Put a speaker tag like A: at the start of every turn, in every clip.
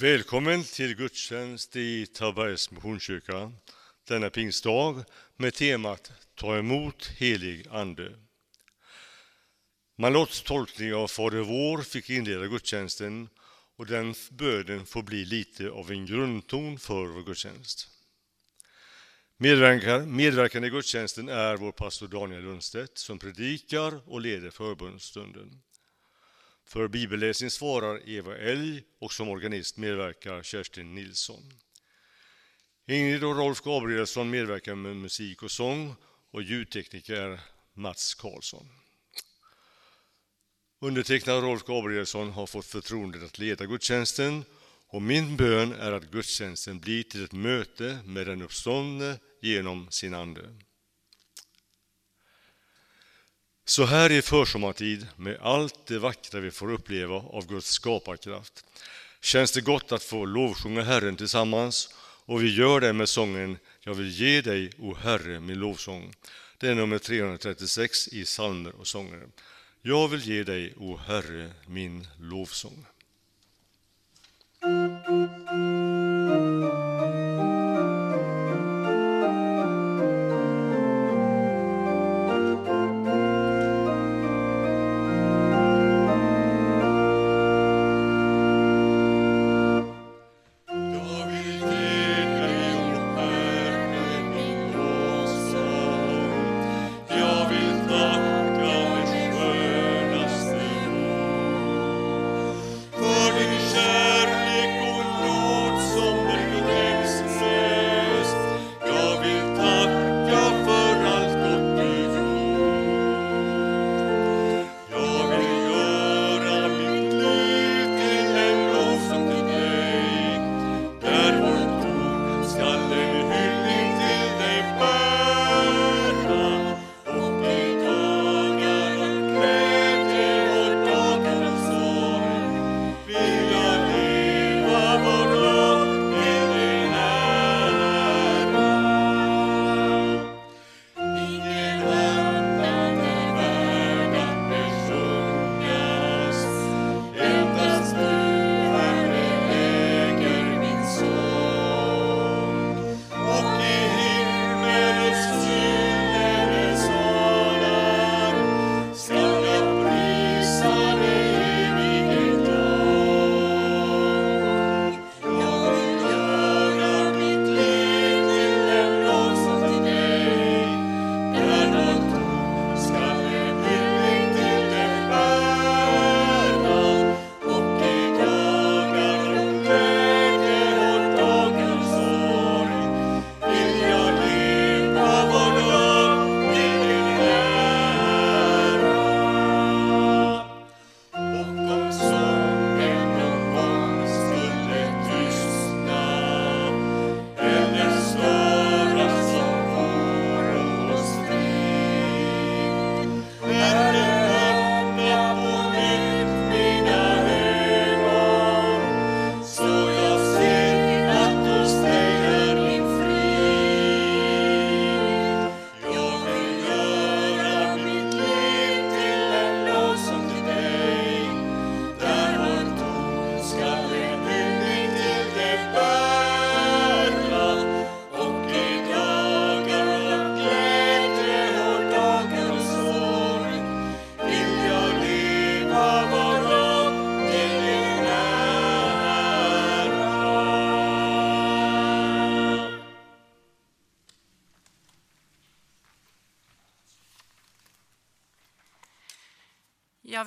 A: Välkommen till gudstjänst i Tabergs Missionskyrka denna pingstdag med temat Ta emot helig ande. Malots tolkning av Fader vår fick inleda gudstjänsten och den böden får bli lite av en grundton för vår gudstjänst. Medverkande i gudstjänsten är vår pastor Daniel Lundstedt som predikar och leder förbundsstunden. För bibelläsning svarar Eva Elg och som organist medverkar Kerstin Nilsson. Ingrid och Rolf Gabrielsson medverkar med musik och sång och ljudtekniker Mats Karlsson. Undertecknad Rolf Gabrielsson har fått förtroendet att leda gudstjänsten och min bön är att gudstjänsten blir till ett möte med den uppståndne genom sin ande. Så här i försommartid, med allt det vackra vi får uppleva av Guds skaparkraft, känns det gott att få lovsjunga Herren tillsammans och vi gör det med sången Jag vill ge dig, o Herre, min lovsång. Det är nummer 336 i psalmer och sånger. Jag vill ge dig, o Herre, min lovsång.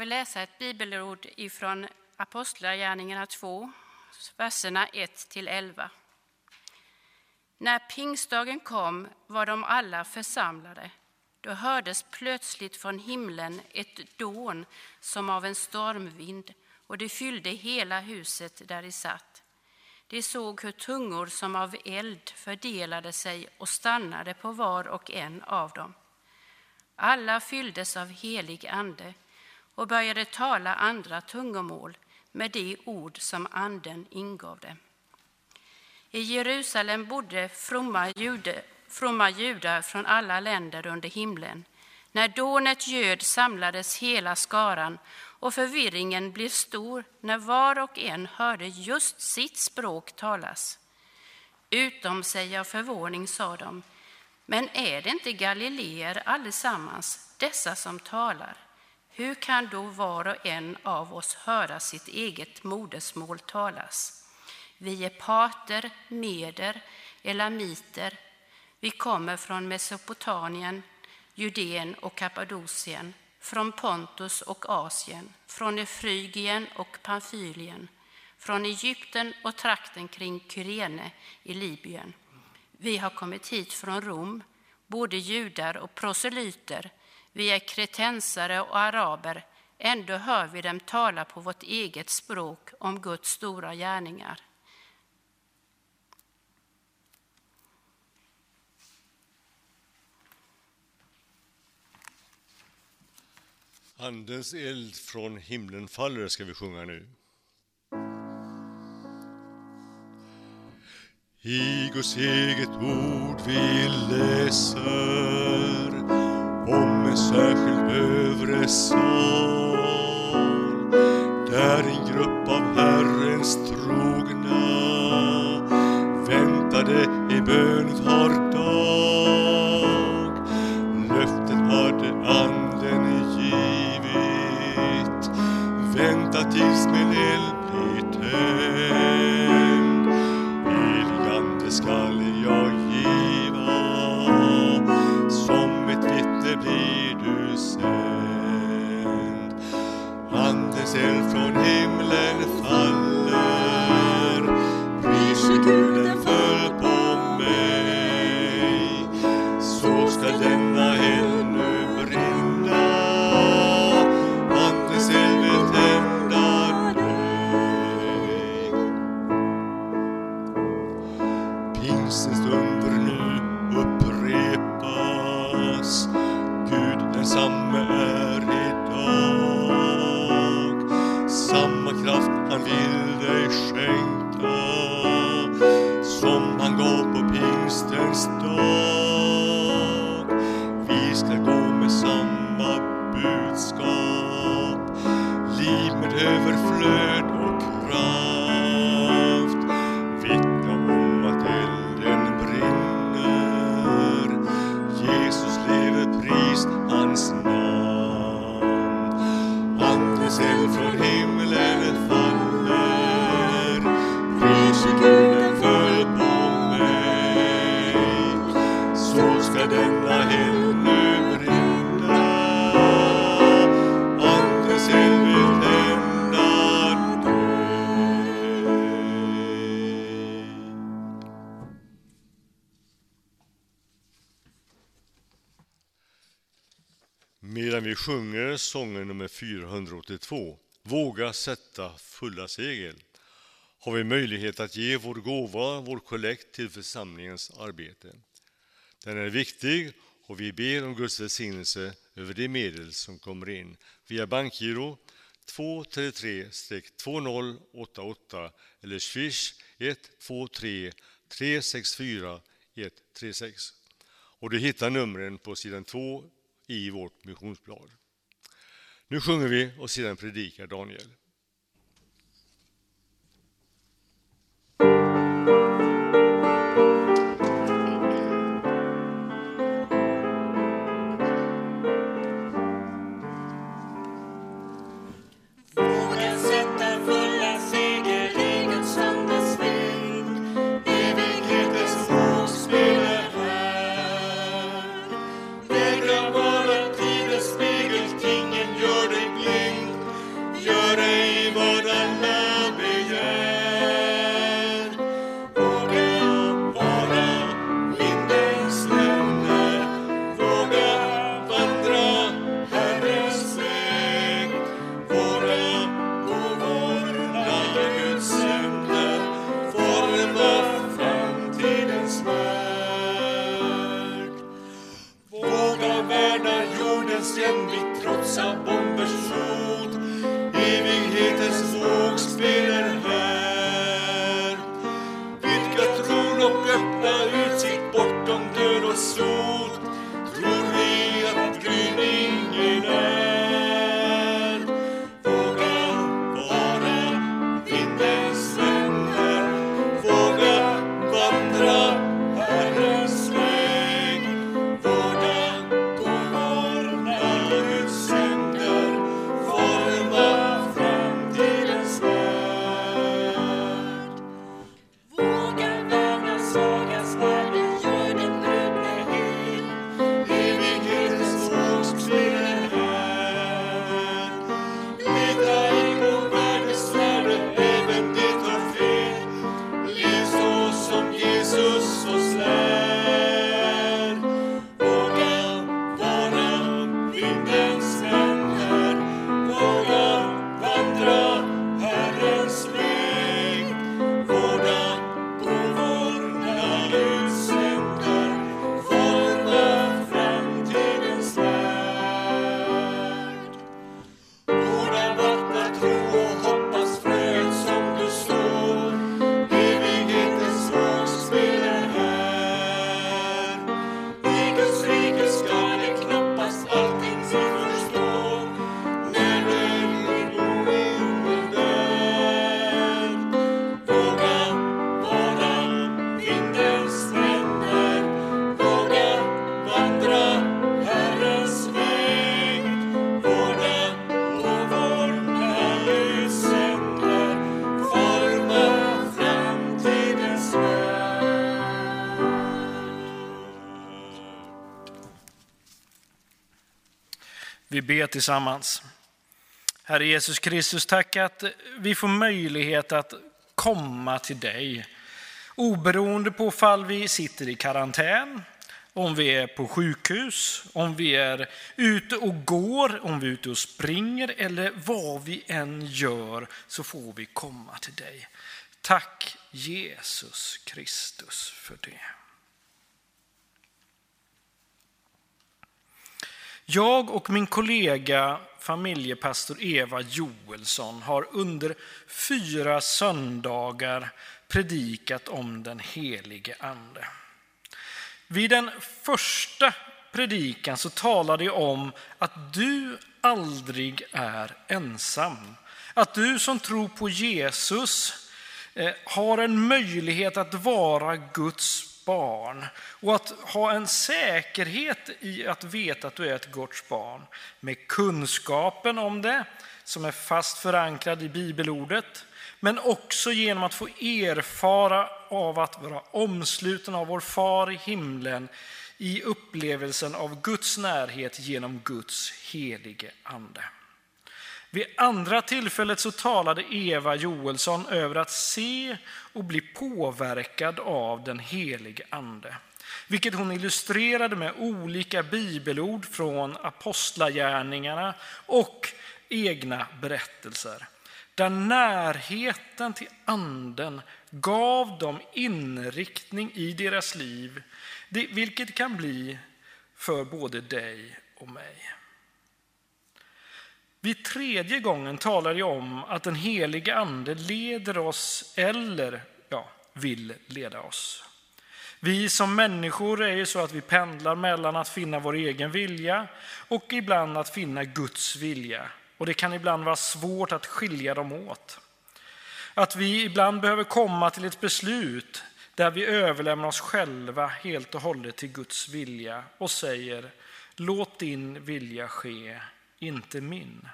B: Jag vill läsa ett bibelord ifrån Apostlagärningarna 2, verserna 1-11. När pingstdagen kom var de alla församlade. Då hördes plötsligt från himlen ett dån som av en stormvind och det fyllde hela huset där de satt. De såg hur tungor som av eld fördelade sig och stannade på var och en av dem. Alla fylldes av helig ande och började tala andra tungomål med de ord som Anden ingav dem. I Jerusalem bodde fromma, jude, fromma judar från alla länder under himlen. När dånet ljöd samlades hela skaran och förvirringen blev stor när var och en hörde just sitt språk talas. Utom sig av förvåning sa de, men är det inte galileer allesammans, dessa som talar? Hur kan då var och en av oss höra sitt eget modersmål talas? Vi är pater, meder, elamiter. Vi kommer från Mesopotamien, Judeen och Kappadokien, från Pontus och Asien, från Efrygien och Pamfylien, från Egypten och trakten kring Kyrene i Libyen. Vi har kommit hit från Rom, både judar och proselyter. Vi är kretensare och araber. Ändå hör vi dem tala på vårt eget språk om Guds stora gärningar.
A: Andens eld från himlen faller ska vi sjunga nu. I Guds eget ord vi läser en särskild övre sal där en grupp av Herrens trogna väntade i bön var dag. Löftet hade anden givit, vänta tills min eld sången nummer 482, Våga sätta fulla segel, har vi möjlighet att ge vår gåva, vår kollekt till församlingens arbete. Den är viktig och vi ber om Guds välsignelse över de medel som kommer in via bankgiro 233-2088 eller swish 123 364 136. Och du hittar numren på sidan 2 i vårt missionsblad. Nu sjunger vi och sedan predikar Daniel.
C: Vi
D: ber tillsammans. Herre Jesus Kristus, tack att vi får möjlighet att komma till dig. Oberoende på fall vi sitter i karantän, om vi är på sjukhus, om vi är ute och går, om vi är ute och springer eller vad vi än gör så får vi komma till dig. Tack Jesus Kristus för det. Jag och min kollega familjepastor Eva Joelsson har under fyra söndagar predikat om den helige Ande. Vid den första predikan så talade jag om att du aldrig är ensam. Att du som tror på Jesus eh, har en möjlighet att vara Guds barn och att ha en säkerhet i att veta att du är ett Guds barn med kunskapen om det som är fast förankrad i bibelordet men också genom att få erfara av att vara omsluten av vår far i himlen i upplevelsen av Guds närhet genom Guds helige ande. Vid andra tillfället så talade Eva Joelsson över att se och bli påverkad av den helige ande. Vilket hon illustrerade med olika bibelord från apostlagärningarna och egna berättelser. Där närheten till anden gav dem inriktning i deras liv, vilket kan bli för både dig och mig. Vid tredje gången talar jag om att den helige ande leder oss eller ja, vill leda oss. Vi som människor är ju så att vi pendlar mellan att finna vår egen vilja och ibland att finna Guds vilja. Och det kan ibland vara svårt att skilja dem åt. Att vi ibland behöver komma till ett beslut där vi överlämnar oss själva helt och hållet till Guds vilja och säger låt din vilja ske, inte min.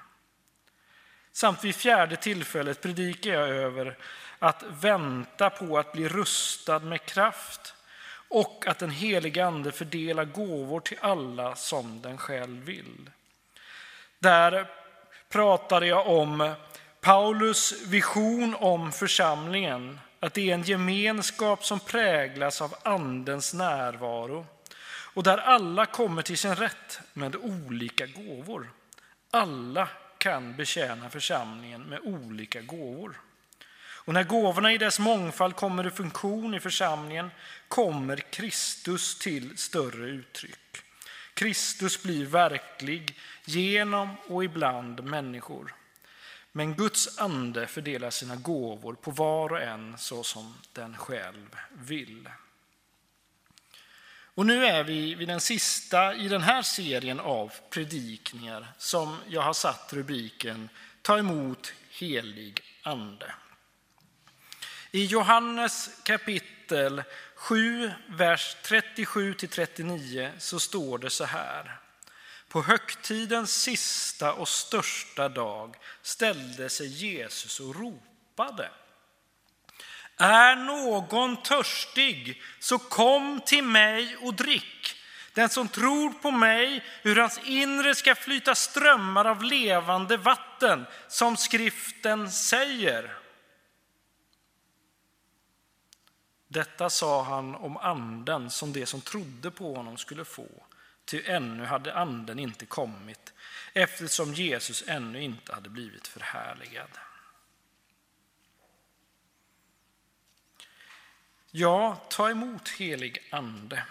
D: Samt vid fjärde tillfället predikar jag över att vänta på att bli rustad med kraft och att den helige Ande fördelar gåvor till alla som den själv vill. Där pratade jag om Paulus vision om församlingen, att det är en gemenskap som präglas av Andens närvaro och där alla kommer till sin rätt med olika gåvor. Alla kan betjäna församlingen med olika gåvor. Och när gåvorna i dess mångfald kommer i funktion i församlingen kommer Kristus till större uttryck. Kristus blir verklig genom och ibland människor. Men Guds ande fördelar sina gåvor på var och en så som den själv vill. Och nu är vi vid den sista i den här serien av predikningar som jag har satt rubriken Ta emot helig ande. I Johannes kapitel 7, vers 37-39 så står det så här. På högtidens sista och största dag ställde sig Jesus och ropade. Är någon törstig, så kom till mig och drick. Den som tror på mig, ur hans inre ska flyta strömmar av levande vatten, som skriften säger. Detta sa han om anden som de som trodde på honom skulle få, ty ännu hade anden inte kommit, eftersom Jesus ännu inte hade blivit förhärligad. Ja, ta emot helig ande.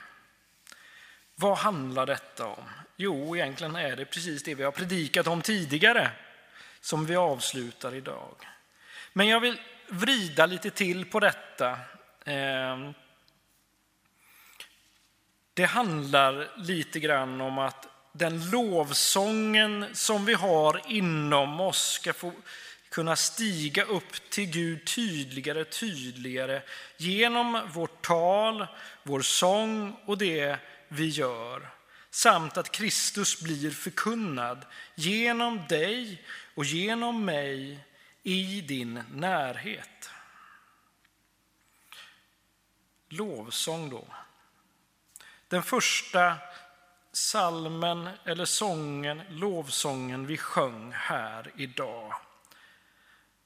D: Vad handlar detta om? Jo, egentligen är det precis det vi har predikat om tidigare som vi avslutar idag. Men jag vill vrida lite till på detta. Ehm, det handlar lite grann om att den lovsången som vi har inom oss ska få kunna stiga upp till Gud tydligare och tydligare genom vårt tal, vår sång och det vi gör. Samt att Kristus blir förkunnad genom dig och genom mig i din närhet. Lovsång då. Den första salmen eller sången, lovsången vi sjöng här idag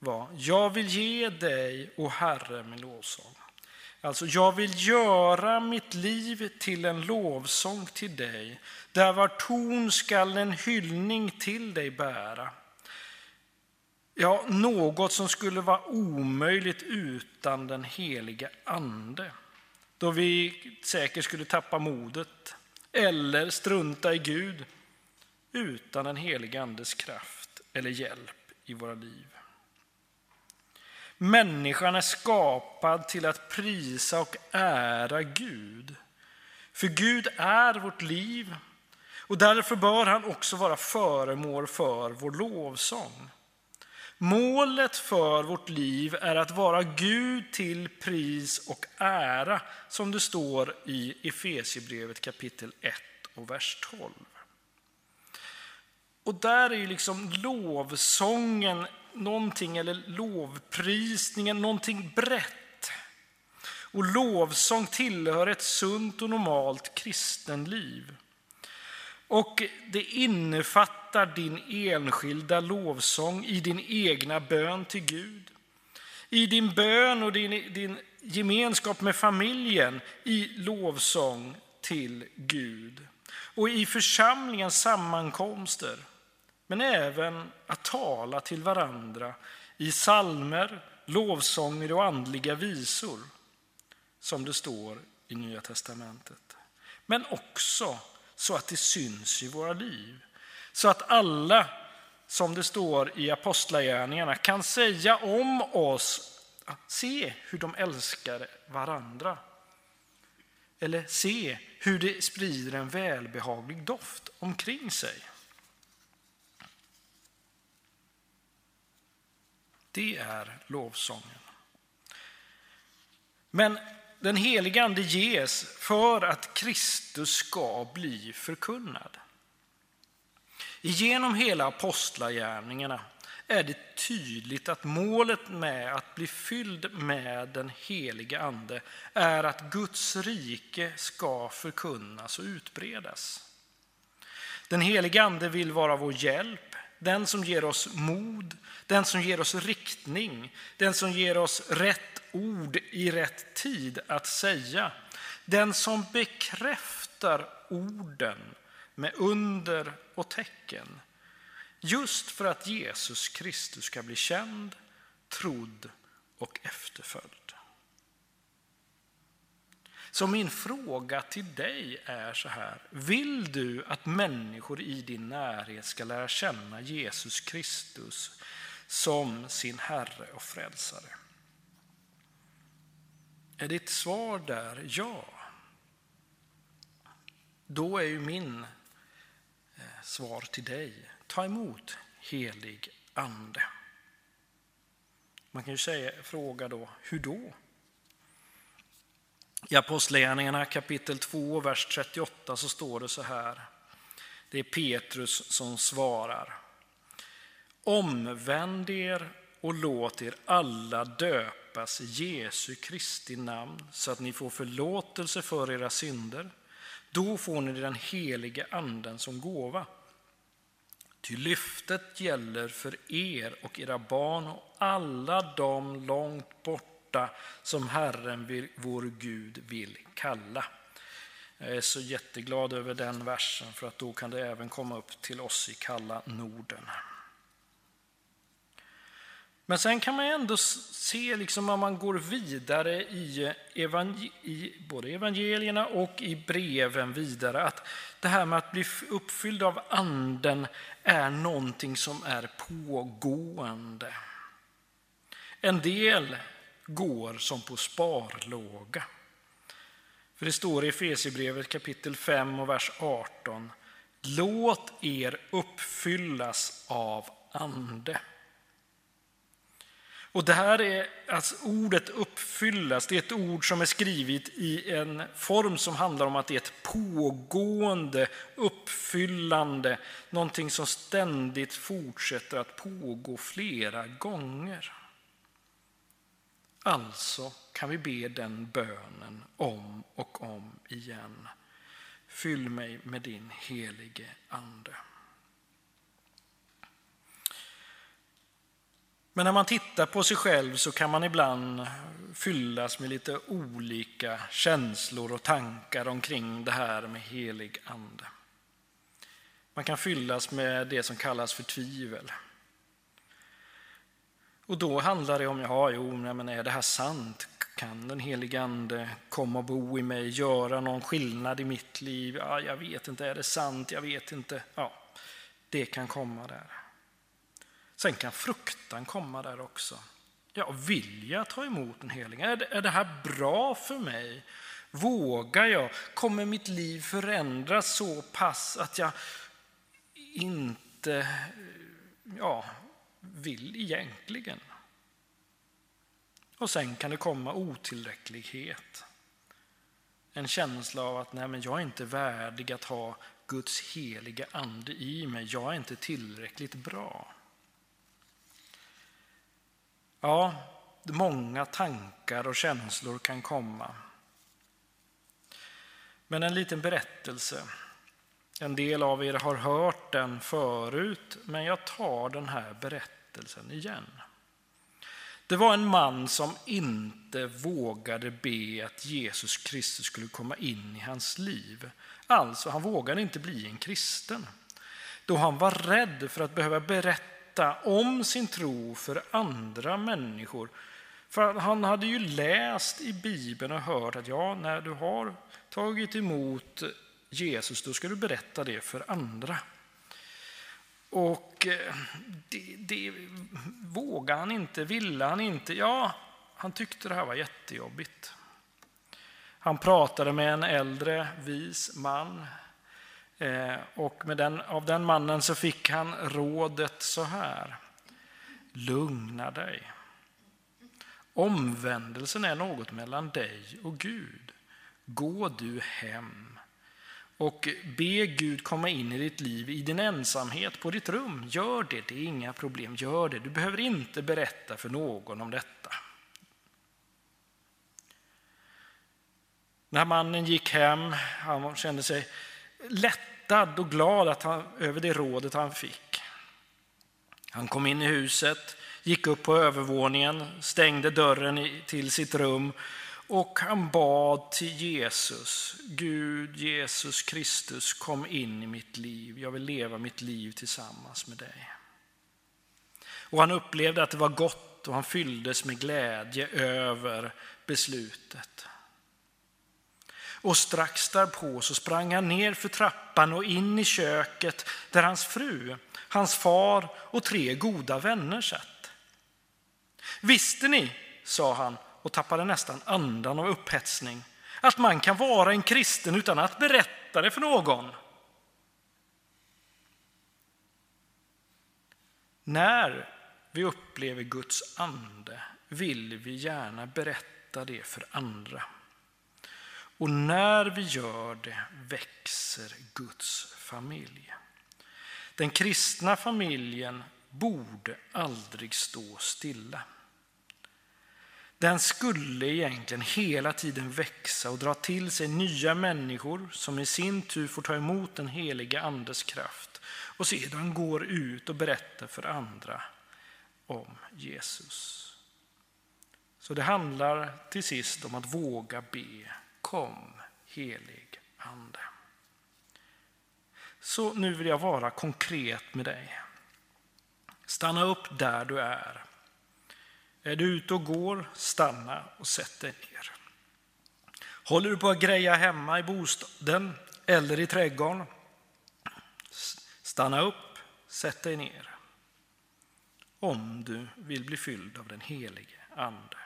D: var Jag vill ge dig, o Herre, min lovsång. Alltså, jag vill göra mitt liv till en lovsång till dig, där var ton skall en hyllning till dig bära. Ja, något som skulle vara omöjligt utan den heliga Ande. Då vi säkert skulle tappa modet eller strunta i Gud utan den heliga Andes kraft eller hjälp i våra liv. Människan är skapad till att prisa och ära Gud. För Gud är vårt liv och därför bör han också vara föremål för vår lovsång. Målet för vårt liv är att vara Gud till pris och ära, som det står i Efesierbrevet kapitel 1 och vers 12. Och där är ju liksom lovsången någonting, eller lovprisningen, någonting brett. Och lovsång tillhör ett sunt och normalt kristenliv. Och det innefattar din enskilda lovsång i din egna bön till Gud. I din bön och din, din gemenskap med familjen i lovsång till Gud. Och i församlingens sammankomster men även att tala till varandra i salmer, lovsånger och andliga visor, som det står i Nya testamentet. Men också så att det syns i våra liv. Så att alla, som det står i Apostlagärningarna, kan säga om oss, se hur de älskar varandra. Eller se hur det sprider en välbehaglig doft omkring sig. Det är lovsången. Men den helige Ande ges för att Kristus ska bli förkunnad. Genom hela apostlagärningarna är det tydligt att målet med att bli fylld med den helige Ande är att Guds rike ska förkunnas och utbredas. Den helige Ande vill vara vår hjälp, den som ger oss mod, den som ger oss riktning, den som ger oss rätt ord i rätt tid att säga. Den som bekräftar orden med under och tecken. Just för att Jesus Kristus ska bli känd, trodd och efterföljd. Så min fråga till dig är så här. Vill du att människor i din närhet ska lära känna Jesus Kristus som sin Herre och Frälsare? Är ditt svar där ja? Då är ju min eh, svar till dig, ta emot helig ande. Man kan ju säga, fråga då, hur då? I Apostlagärningarna kapitel 2, vers 38 så står det så här. Det är Petrus som svarar. Omvänd er och låt er alla döpas i Jesu Kristi namn så att ni får förlåtelse för era synder. Då får ni den helige anden som gåva. Ty lyftet gäller för er och era barn och alla de långt bort borta som Herren, vår Gud, vill kalla. Jag är så jätteglad över den versen för att då kan det även komma upp till oss i kalla Norden. Men sen kan man ändå se, liksom om man går vidare i, evangel i både evangelierna och i breven vidare, att det här med att bli uppfylld av anden är någonting som är pågående. En del går som på sparlåga. För det står i Efesierbrevet kapitel 5 och vers 18. Låt er uppfyllas av ande. Och det här är alltså ordet uppfyllas, det är ett ord som är skrivet i en form som handlar om att det är ett pågående uppfyllande, någonting som ständigt fortsätter att pågå flera gånger. Alltså kan vi be den bönen om och om igen. fyll mig med din helige Ande. Men när man tittar på sig själv så kan man ibland fyllas med lite olika känslor och tankar omkring det här med helig ande. Man kan fyllas med det som kallas för tvivel. Och då handlar det om, ja, jo, men är det här sant? Kan den helige Ande komma och bo i mig, göra någon skillnad i mitt liv? Ja, jag vet inte, är det sant? Jag vet inte. Ja, det kan komma där. Sen kan fruktan komma där också. Ja, vill jag ta emot den helige? Är det, är det här bra för mig? Vågar jag? Kommer mitt liv förändras så pass att jag inte ja, vill egentligen? Och sen kan det komma otillräcklighet. En känsla av att nej, men jag är inte värdig att ha Guds heliga ande i mig. Jag är inte tillräckligt bra. Ja, många tankar och känslor kan komma. Men en liten berättelse. En del av er har hört den förut, men jag tar den här berättelsen igen. Det var en man som inte vågade be att Jesus Kristus skulle komma in i hans liv. Alltså, han vågade inte bli en kristen. Då han var rädd för att behöva berätta om sin tro för andra människor. För han hade ju läst i Bibeln och hört att ja, när du har tagit emot Jesus, då ska du berätta det för andra. Och eh, det, det vågade han inte, ville han inte. Ja, han tyckte det här var jättejobbigt. Han pratade med en äldre vis man eh, och med den, av den mannen så fick han rådet så här. Lugna dig. Omvändelsen är något mellan dig och Gud. Gå du hem och be Gud komma in i ditt liv i din ensamhet på ditt rum. Gör det, det är inga problem. Gör det. Du behöver inte berätta för någon om detta. När mannen gick hem, han kände sig lättad och glad att han, över det rådet han fick. Han kom in i huset, gick upp på övervåningen, stängde dörren till sitt rum och han bad till Jesus. Gud, Jesus Kristus, kom in i mitt liv. Jag vill leva mitt liv tillsammans med dig. Och han upplevde att det var gott och han fylldes med glädje över beslutet. Och strax därpå så sprang han ner för trappan och in i köket där hans fru, hans far och tre goda vänner satt. Visste ni, sa han och tappade nästan andan av upphetsning, att man kan vara en kristen utan att berätta det för någon? När vi upplever Guds ande vill vi gärna berätta det för andra. Och när vi gör det växer Guds familj. Den kristna familjen borde aldrig stå stilla. Den skulle egentligen hela tiden växa och dra till sig nya människor som i sin tur får ta emot den heliga Andes kraft och sedan går ut och berättar för andra om Jesus. Så det handlar till sist om att våga be Kom, helig Ande. Så nu vill jag vara konkret med dig. Stanna upp där du är. Är du ute och går, stanna och sätt dig ner. Håller du på att greja hemma i bostaden eller i trädgården? Stanna upp, sätt dig ner. Om du vill bli fylld av den helige Ande.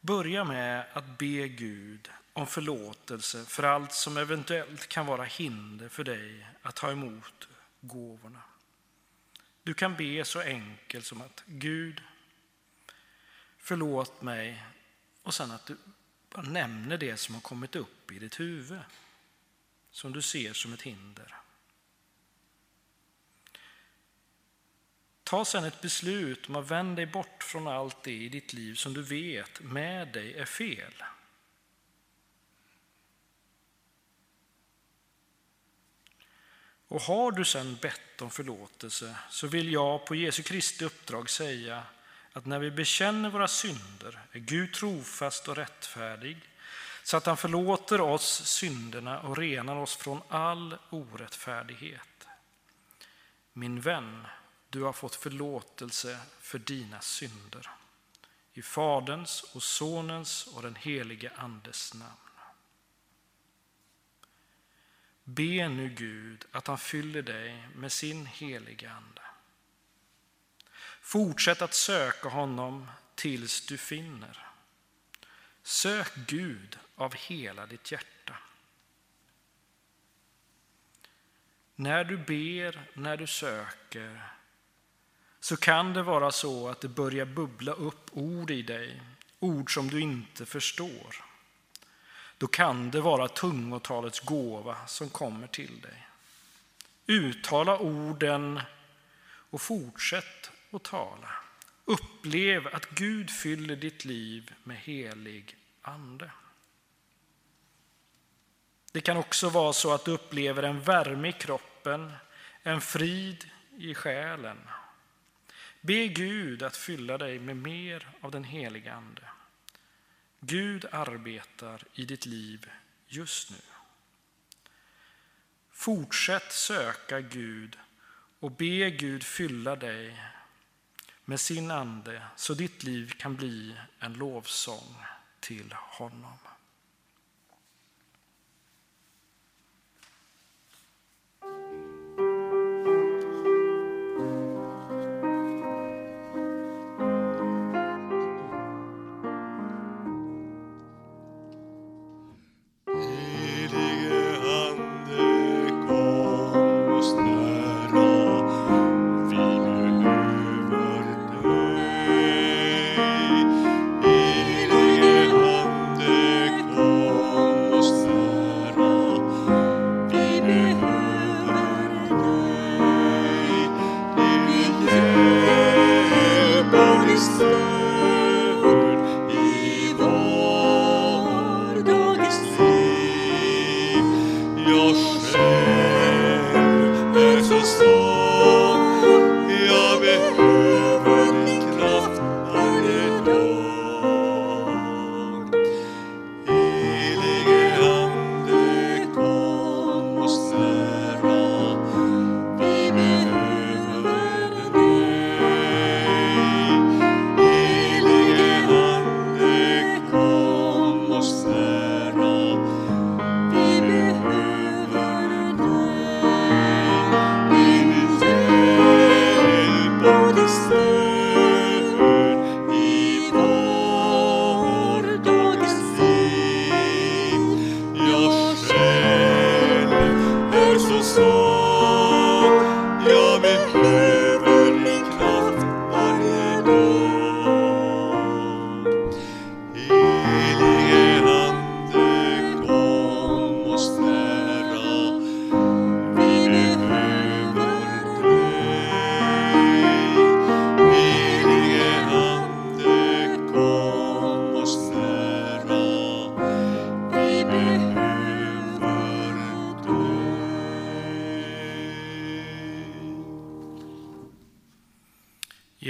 D: Börja med att be Gud om förlåtelse för allt som eventuellt kan vara hinder för dig att ta emot gåvorna. Du kan be så enkelt som att Gud, förlåt mig och sen att du bara nämner det som har kommit upp i ditt huvud som du ser som ett hinder. Ta sedan ett beslut om att vända dig bort från allt det i ditt liv som du vet med dig är fel. Och har du sedan bett om förlåtelse så vill jag på Jesu Kristi uppdrag säga att när vi bekänner våra synder är Gud trofast och rättfärdig så att han förlåter oss synderna och renar oss från all orättfärdighet. Min vän, du har fått förlåtelse för dina synder. I Faderns och Sonens och den helige Andes namn. Be nu Gud att han fyller dig med sin heliga Ande. Fortsätt att söka honom tills du finner. Sök Gud av hela ditt hjärta. När du ber, när du söker, så kan det vara så att det börjar bubbla upp ord i dig, ord som du inte förstår. Då kan det vara tungotalets gåva som kommer till dig. Uttala orden och fortsätt att tala. Upplev att Gud fyller ditt liv med helig ande. Det kan också vara så att du upplever en värme i kroppen, en frid i själen. Be Gud att fylla dig med mer av den heliga Ande. Gud arbetar i ditt liv just nu. Fortsätt söka Gud och be Gud fylla dig med sin ande så ditt liv kan bli en lovsång till honom.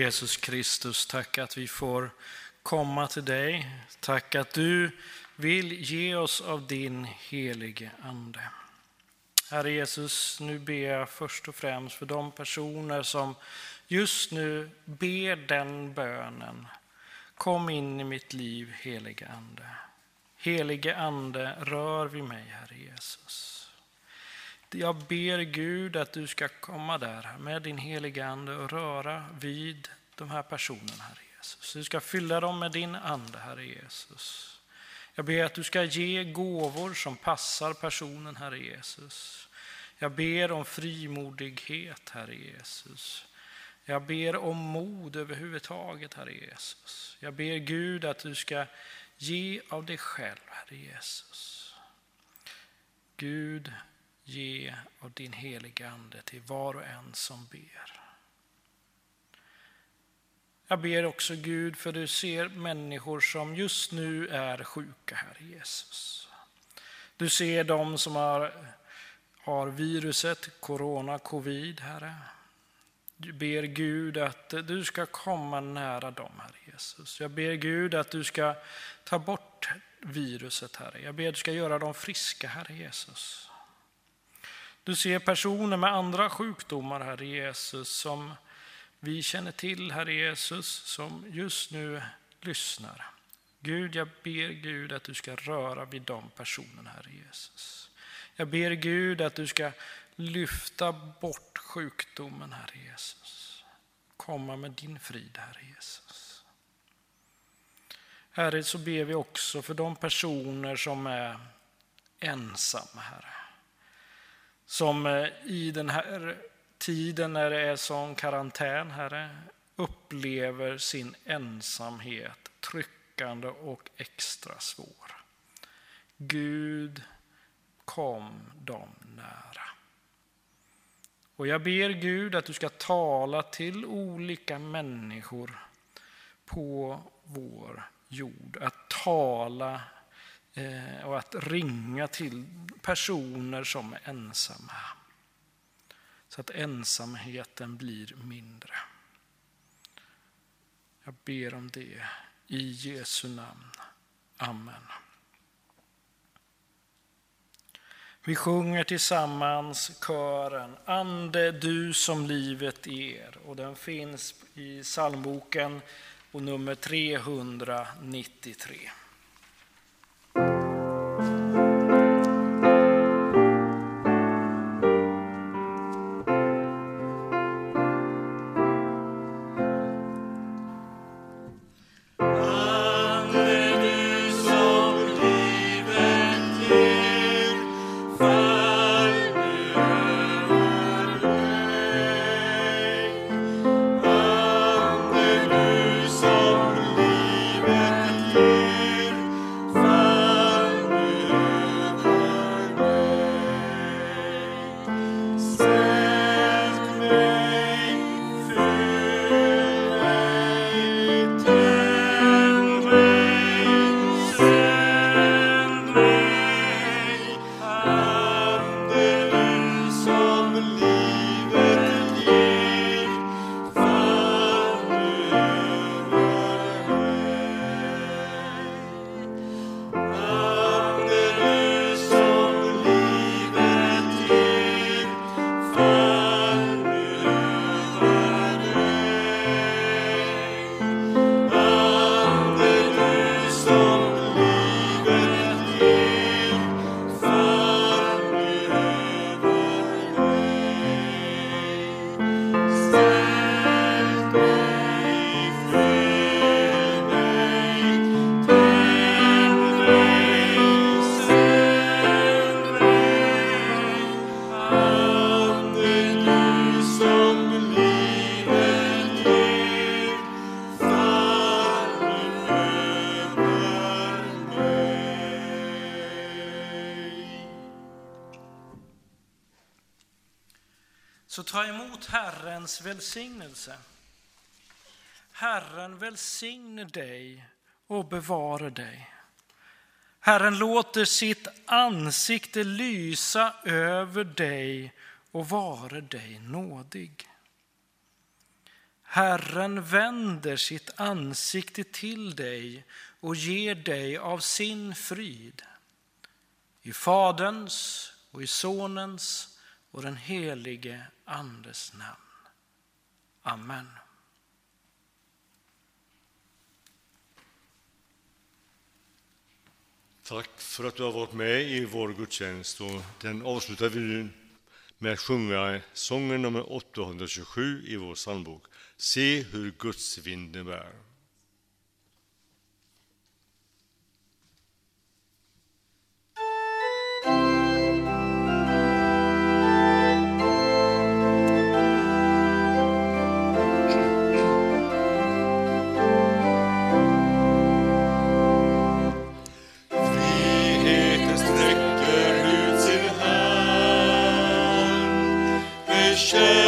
D: Jesus Kristus, tack att vi får komma till dig. Tack att du vill ge oss av din helige Ande. Herre Jesus, nu ber jag först och främst för de personer som just nu ber den bönen. Kom in i mitt liv, helige Ande. Helige Ande, rör vid mig, Herre Jesus. Jag ber Gud att du ska komma där med din heliga Ande och röra vid de här personerna, Herre Jesus. Du ska fylla dem med din Ande, Herre Jesus. Jag ber att du ska ge gåvor som passar personen, Herre Jesus. Jag ber om frimodighet, Herre Jesus. Jag ber om mod överhuvudtaget, Herre Jesus. Jag ber Gud att du ska ge av dig själv, Herre Jesus. Gud, ge av din heliga Ande till var och en som ber. Jag ber också Gud för du ser människor som just nu är sjuka, Herre Jesus. Du ser dem som har, har viruset, corona, covid, Herre. Du ber Gud att du ska komma nära dem, Herre Jesus. Jag ber Gud att du ska ta bort viruset, Herre. Jag ber att du ska göra dem friska, Herre Jesus. Du ser personer med andra sjukdomar, Herre Jesus, som vi känner till, Herre Jesus, som just nu lyssnar. Gud, jag ber Gud att du ska röra vid de personerna, Herre Jesus. Jag ber Gud att du ska lyfta bort sjukdomen, Herre Jesus. Komma med din frid, Herre Jesus. Herre, så ber vi också för de personer som är ensamma, Herre. Som eh, i den här tiden när det är sån karantän, Herre, upplever sin ensamhet tryckande och extra svår. Gud, kom dem nära. Och jag ber Gud att du ska tala till olika människor på vår jord. Att tala eh, och att ringa till personer som är ensamma. Så att ensamheten blir mindre. Jag ber om det i Jesu namn. Amen. Vi sjunger tillsammans kören Ande du som livet ger och den finns i psalmboken på nummer 393. Emot Herrens välsignelse. Herren välsigne dig och bevare dig. Herren låter sitt ansikte lysa över dig och vare dig nådig. Herren vänder sitt ansikte till dig och ger dig av sin frid. I Faderns och i Sonens och den helige Andes namn. Amen.
A: Tack för att du har varit med i vår gudstjänst. Och den avslutar vi nu med att sjunga sången nummer 827 i vår psalmbok. Se hur Guds vinden bär.
C: shame.